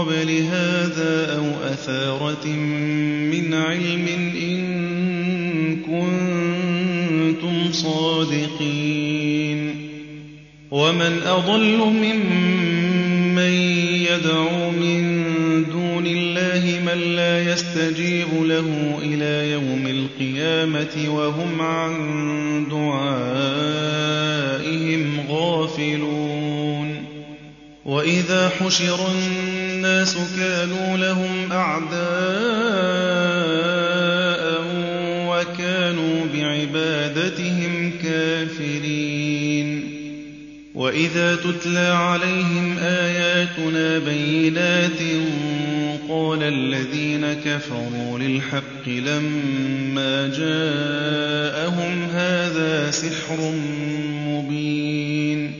قبل هذا أو أثارة من علم إن كنتم صادقين. ومن أضل ممن يدعو من دون الله من لا يستجيب له إلى يوم القيامة وهم عن دعائهم غافلون. وإذا حشر الناس كانوا لهم أعداء وكانوا بعبادتهم كافرين. وإذا تتلى عليهم آياتنا بينات قال الذين كفروا للحق لما جاءهم هذا سحر مبين.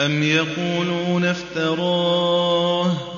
أم يقولون افتراه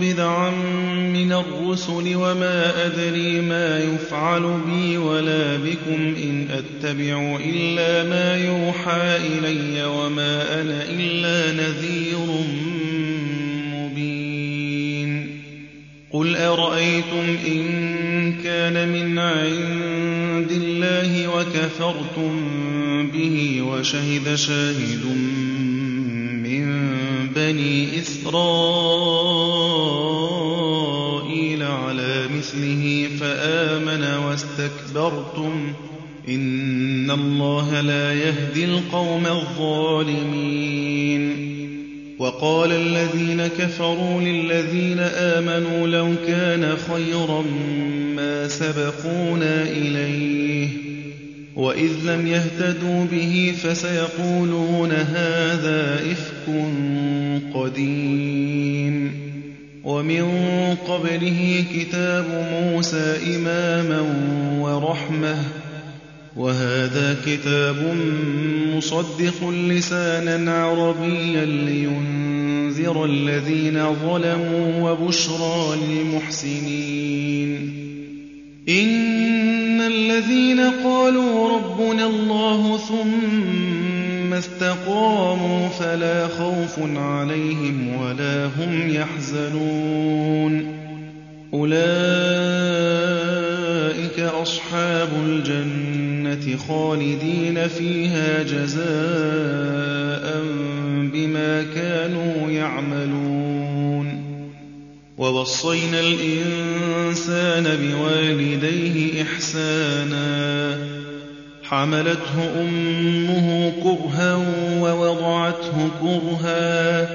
بدعا من الرسل وما أدري ما يفعل بي ولا بكم إن أتبع إلا ما يوحى إلي وما أنا إلا نذير مبين قل أرأيتم إن كان من عند الله وكفرتم به وشهد شاهد من بني إسرائيل واستكبرتم إن الله لا يهدي القوم الظالمين. وقال الذين كفروا للذين آمنوا لو كان خيرا ما سبقونا إليه وإذ لم يهتدوا به فسيقولون هذا إفك قديم. ومن قبله كتاب موسى إماما ورحمة. وهذا كتاب مصدق لسانا عربيا لينذر الذين ظلموا وبشرى للمحسنين. إن الذين قالوا ربنا الله ثم استقاموا فلا خوف عليهم ولا هم يحزنون. أولئك أصحاب الجنة خالدين فيها جزاء بما كانوا يعملون. ووصينا الإنسان بوالديه إحسانا. حملته أمه كرها ووضعته كرها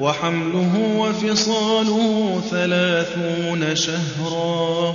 وحمله وفصاله ثلاثون شهرا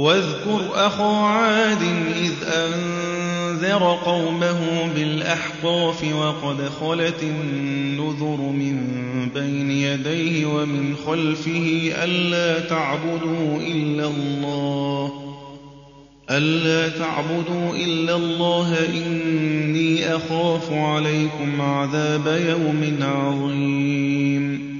واذكر أخا عاد إذ أنذر قومه بالأحقاف وقد خلت النذر من بين يديه ومن خلفه ألا تعبدوا إلا الله ألا تعبدوا إلا الله إني أخاف عليكم عذاب يوم عظيم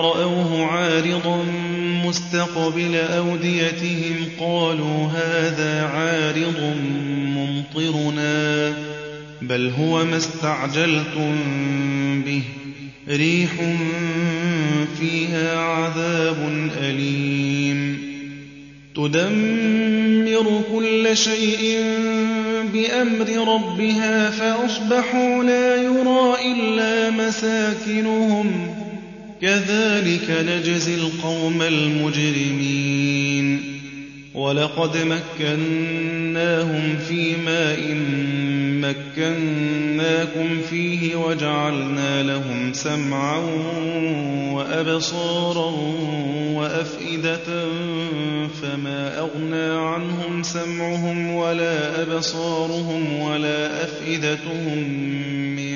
رأوه عارضا مستقبل أوديتهم قالوا هذا عارض ممطرنا بل هو ما استعجلتم به. ريح فيها عذاب أليم. تدمر كل شيء بأمر ربها فأصبحوا لا يرى إلا مساكنهم. كذلك نجزي القوم المجرمين. ولقد مكناهم في ماء مكناكم فيه وجعلنا لهم سمعا وأبصارا وأفئدة فما أغنى عنهم سمعهم ولا أبصارهم ولا أفئدتهم من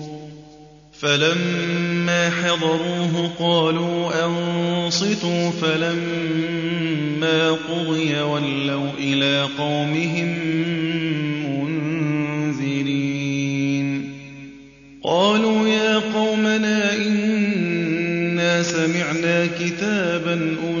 فلما حضروه قالوا أنصتوا فلما قضي ولوا إلى قومهم منذرين قالوا يا قومنا إنا سمعنا كتابا أنزل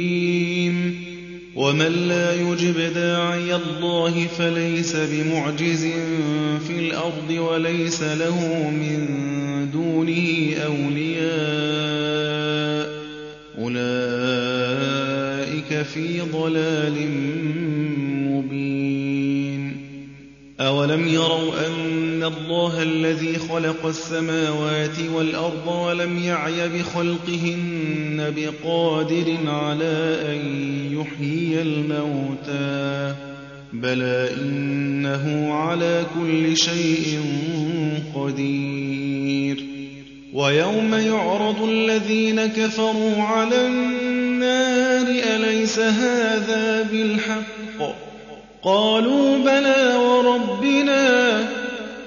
ومن لا يجب داعي الله فليس بمعجز في الأرض وليس له من دونه أولياء. أولئك في ضلال مبين. أولم يروا أن الله الذي خلق السماوات والأرض ولم يعي بخلقهن بقادر على أن يحيي الموتى بلى إنه على كل شيء قدير ويوم يعرض الذين كفروا على النار أليس هذا بالحق؟ قالوا بلى وربنا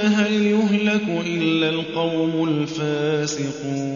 فهل يهلك إلا القوم الفاسقون